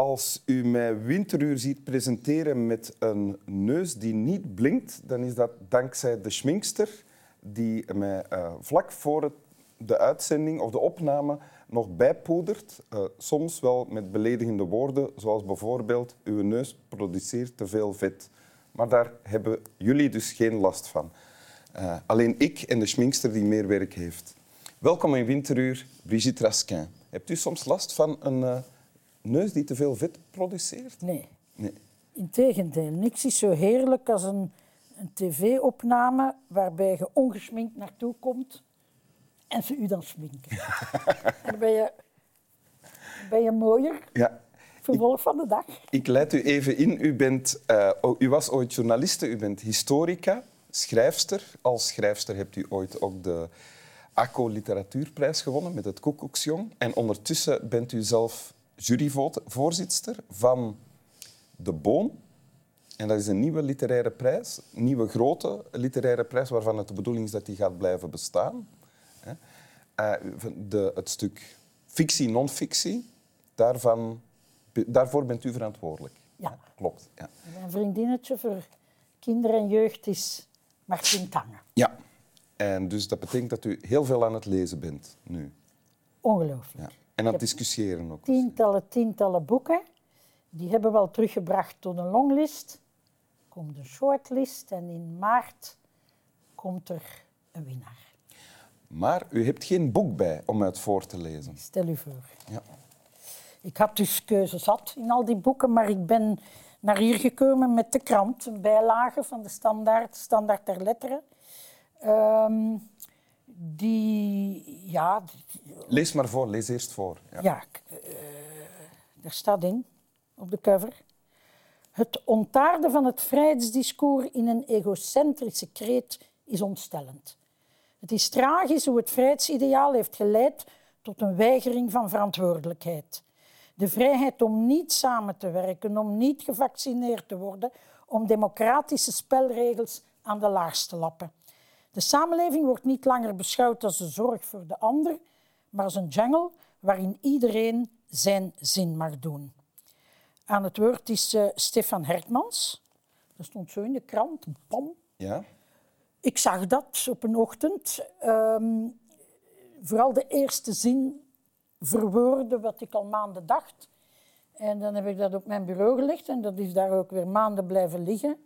Als u mij Winteruur ziet presenteren met een neus die niet blinkt, dan is dat dankzij de schminkster die mij uh, vlak voor de uitzending of de opname nog bijpoedert. Uh, soms wel met beledigende woorden, zoals bijvoorbeeld uw neus produceert te veel vet. Maar daar hebben jullie dus geen last van. Uh, alleen ik en de schminkster die meer werk heeft. Welkom in Winteruur, Brigitte Raskin. Hebt u soms last van een neus die te veel vet produceert? Nee. nee. Integendeel, niks is zo heerlijk als een, een tv-opname waarbij je ongesminkt naartoe komt en ze u dan sminken. en dan ben je, ben je mooier. Ja. Vervolg van de dag. Ik leid u even in. U, bent, uh, u was ooit journaliste, u bent historica, schrijfster. Als schrijfster hebt u ooit ook de ACO Literatuurprijs gewonnen met het Koekoeksjong. En ondertussen bent u zelf juryvoorzitter van De Boom. En dat is een nieuwe literaire prijs, een nieuwe grote literaire prijs, waarvan het de bedoeling is dat die gaat blijven bestaan. Uh, de, het stuk fictie, non-fictie, daarvan, daarvoor bent u verantwoordelijk. Ja. Klopt. Ja. Mijn vriendinnetje voor kinderen en jeugd is Martin Tange. Ja. En dus dat betekent dat u heel veel aan het lezen bent nu. Ongelooflijk. Ja. En aan het discussiëren ook. Tientallen, tientallen boeken. Die hebben we al teruggebracht tot een longlist. Komt een shortlist en in maart komt er een winnaar. Maar u hebt geen boek bij om uit voor te lezen. Stel u voor. Ja. Ik had dus keuze zat in al die boeken, maar ik ben naar hier gekomen met de krant, een bijlage van de standaard, standaard ter letteren. Um, die, ja... Lees maar voor, lees eerst voor. Ja, ja uh, er staat in, op de cover... Het ontaarden van het vrijheidsdiscours in een egocentrische kreet is ontstellend. Het is tragisch hoe het vrijheidsideaal heeft geleid tot een weigering van verantwoordelijkheid. De vrijheid om niet samen te werken, om niet gevaccineerd te worden, om democratische spelregels aan de laars te lappen. De samenleving wordt niet langer beschouwd als de zorg voor de ander, maar als een jungle waarin iedereen zijn zin mag doen. Aan het woord is uh, Stefan Hertmans. Dat stond zo in de krant. Pam. Ja. Ik zag dat op een ochtend. Um, vooral de eerste zin verwoordde wat ik al maanden dacht. En dan heb ik dat op mijn bureau gelegd en dat is daar ook weer maanden blijven liggen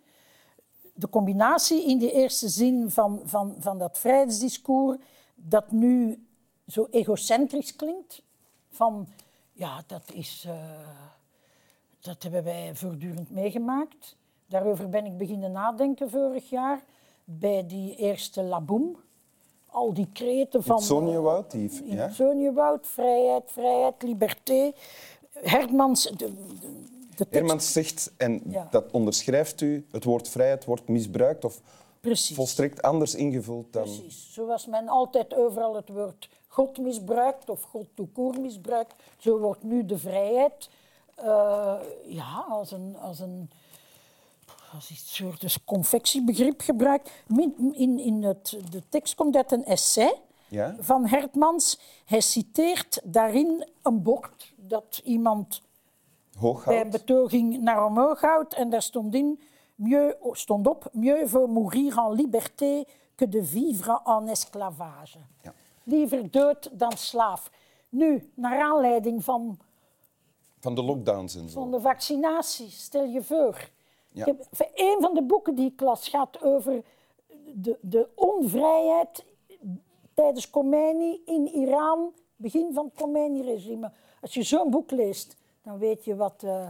de combinatie in de eerste zin van, van, van dat vrijheidsdiscours, dat nu zo egocentrisch klinkt, van ja, dat, is, uh, dat hebben wij voortdurend meegemaakt. Daarover ben ik beginnen nadenken vorig jaar bij die eerste Laboom. Al die kreten van... Sonjewoud? Die, ja? vrijheid, vrijheid, liberté. Hermans, de, Hermans zegt, en dat onderschrijft u, het woord vrijheid wordt misbruikt of Precies. volstrekt anders ingevuld dan... Precies. Zoals men altijd overal het woord God misbruikt of God toekoor misbruikt, zo wordt nu de vrijheid uh, ja, als een... Als een als iets soort dus confectiebegrip gebruikt. In, in het, de tekst komt uit een essay ja? van Hertmans. Hij citeert daarin een bord dat iemand bij een betoging naar omhoog houdt. En daar stond, in, mieux, stond op... Mieux vaut mourir en liberté que de vivre en esclavage. Ja. Liever dood dan slaaf. Nu, naar aanleiding van... Van de lockdowns en zo. Van de vaccinatie, stel je voor. Ja. Heb, een van de boeken die ik las gaat over de, de onvrijheid tijdens Khomeini in Iran, begin van het Khomeini-regime. Als je zo'n boek leest, dan weet je wat, uh,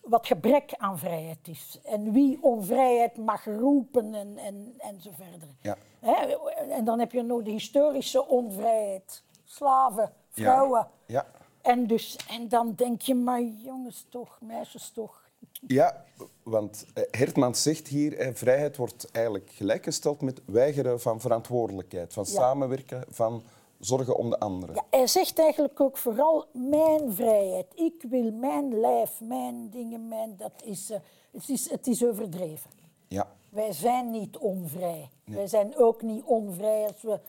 wat gebrek aan vrijheid is. En wie onvrijheid mag roepen en, en, en zo verder. Ja. Hè? En dan heb je nog de historische onvrijheid. Slaven, vrouwen. Ja. ja. En, dus, en dan denk je, maar jongens toch, meisjes toch. Ja, want eh, Hertmans zegt hier, vrijheid wordt eigenlijk gelijkgesteld met weigeren van verantwoordelijkheid, van samenwerken, van zorgen om de anderen. Ja, hij zegt eigenlijk ook vooral mijn vrijheid. Ik wil mijn lijf, mijn dingen, mijn... Dat is, uh, het, is, het is overdreven. Ja. Wij zijn niet onvrij. Wij zijn ook niet onvrij als we,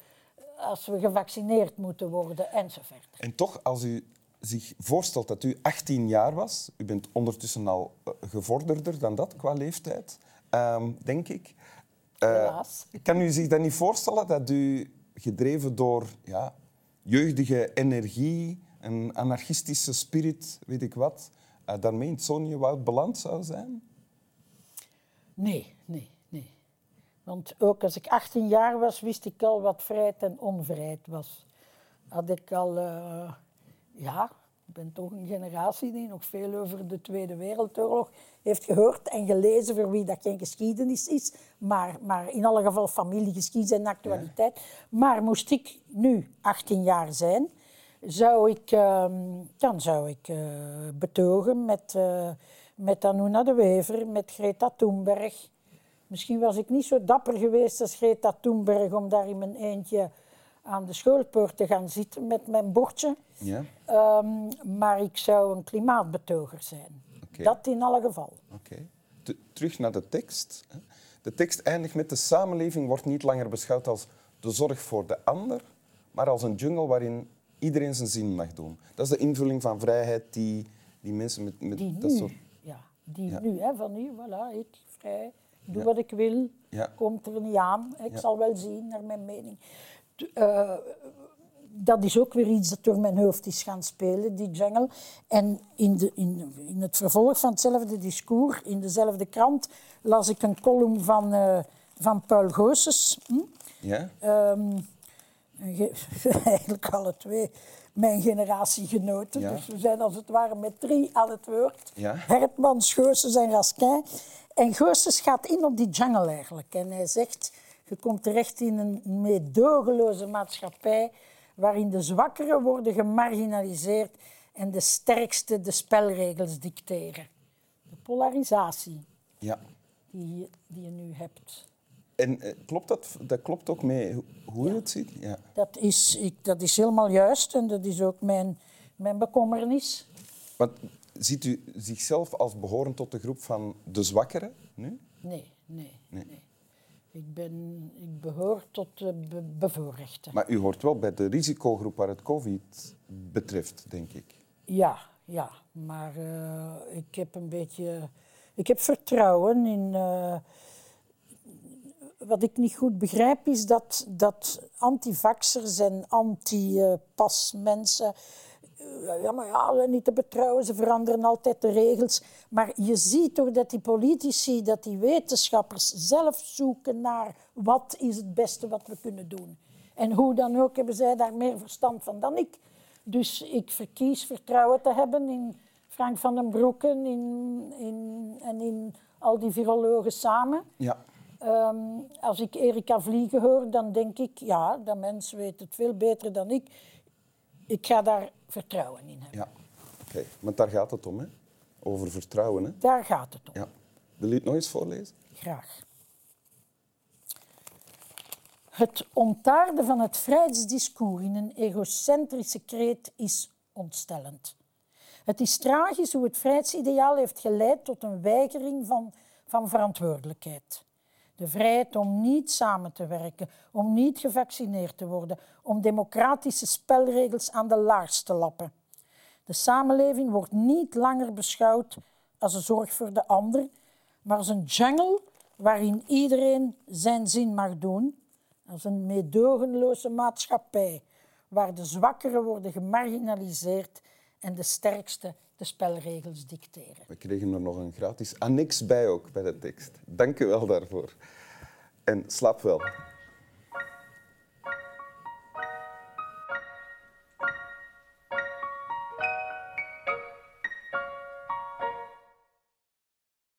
als we gevaccineerd moeten worden enzovoort. En toch, als u zich voorstelt dat u 18 jaar was, u bent ondertussen al eh, gevorderder dan dat qua leeftijd, ehm, denk ik. Uh, Helaas. Kan u zich dan niet voorstellen dat u, gedreven door ja, jeugdige energie, een anarchistische spirit, weet ik wat, uh, daarmee in het Sonjewoud beland zou zijn? Nee, nee, nee. Want ook als ik 18 jaar was, wist ik al wat vrijheid en onvrijheid was. Had ik al, uh, ja, ik ben toch een generatie die nog veel over de Tweede Wereldoorlog heeft gehoord en gelezen, voor wie dat geen geschiedenis is, maar, maar in alle geval familiegeschiedenis en actualiteit. Ja. Maar moest ik nu 18 jaar zijn, zou ik, uh, dan zou ik uh, betogen met, uh, met Anuna de Wever, met Greta Thunberg. Misschien was ik niet zo dapper geweest als Greta Thunberg om daar in mijn eentje aan de schoolpoort te gaan zitten met mijn bordje. Ja. Um, maar ik zou een klimaatbetoger zijn. Okay. Dat in alle geval. Okay. Terug naar de tekst. De tekst eindigt met de samenleving wordt niet langer beschouwd als de zorg voor de ander, maar als een jungle waarin iedereen zijn zin mag doen. Dat is de invulling van vrijheid die, die mensen met, met die dat nu, soort... Ja, die ja. nu, hè, van nu, voilà, ik vrij, doe Ja. wat ik wil, Ja. komt er niet aan. Ik zal wel zien, naar mijn mening. Eh, dat is ook weer iets dat door mijn hoofd is gaan spelen, die jungle. En in, de, in, in het vervolg van hetzelfde discours, in dezelfde krant, las ik een column van, eh, van Paul Goossens. Hm? Ja? Ehm, eigenlijk alle twee mijn generatiegenoten. Ja. Dus we zijn als het ware met drie aan het woord. Ja. Hertmans, Goossens en Raskin. En Goossens gaat in op die jungle eigenlijk. En hij zegt, je komt terecht in een meedogenloze maatschappij waarin de zwakkeren worden gemarginaliseerd en de sterkste de spelregels dicteren. De polarisatie ja. die, je- die je nu hebt. En eh, klopt dat, dat klopt ook mee hoe- je het ziet? Ja. Dat is, ik, dat is helemaal juist en dat is ook mijn, mijn bekommernis. Want ziet u zichzelf als behorend tot de groep van de zwakkeren nu? Nee, nee, Nee. nee. Ik, ben, ik behoor tot de be- bevoorrechten. Maar u hoort wel bij de risicogroep waar het COVID betreft, denk ik. Ja, ja. Maar eh, ik heb een beetje... Ik heb vertrouwen in... eh, wat ik niet goed begrijp is dat, dat antivaxers en anti-pasmensen... eh, ja, maar ja, niet te betrouwen, ze veranderen altijd de regels. Maar je ziet toch dat die politici, dat die wetenschappers zelf zoeken naar wat is het beste wat we kunnen doen. En hoe dan ook hebben zij daar meer verstand van dan ik. Dus ik verkies vertrouwen te hebben in Frank van den Broeken in, in, en in al die virologen samen. Ja. Ehm, als ik Erika Vliegen hoor, dan denk ik, ja, dat mens weet het veel beter dan ik. Ik ga daar vertrouwen in hebben. ja. Oké, want daar gaat het om, hè? Over vertrouwen, hè? Daar gaat het om. Ja. Wil u het nog eens voorlezen? Graag. Het ontaarden van het vrijheidsdiscours in een egocentrische kreet is ontstellend. Het is tragisch hoe het vrijheidsideaal heeft geleid tot een weigering van, van verantwoordelijkheid. De vrijheid om niet samen te werken, om niet gevaccineerd te worden, om democratische spelregels aan de laars te lappen. De samenleving wordt niet langer beschouwd als een zorg voor de ander, maar als een jungle waarin iedereen zijn zin mag doen, als een meedogenloze maatschappij waar de zwakkeren worden gemarginaliseerd en de sterkste de spelregels dicteren. We kregen er nog een gratis annex bij ook, bij de tekst. Dank u wel daarvoor. En slaap wel.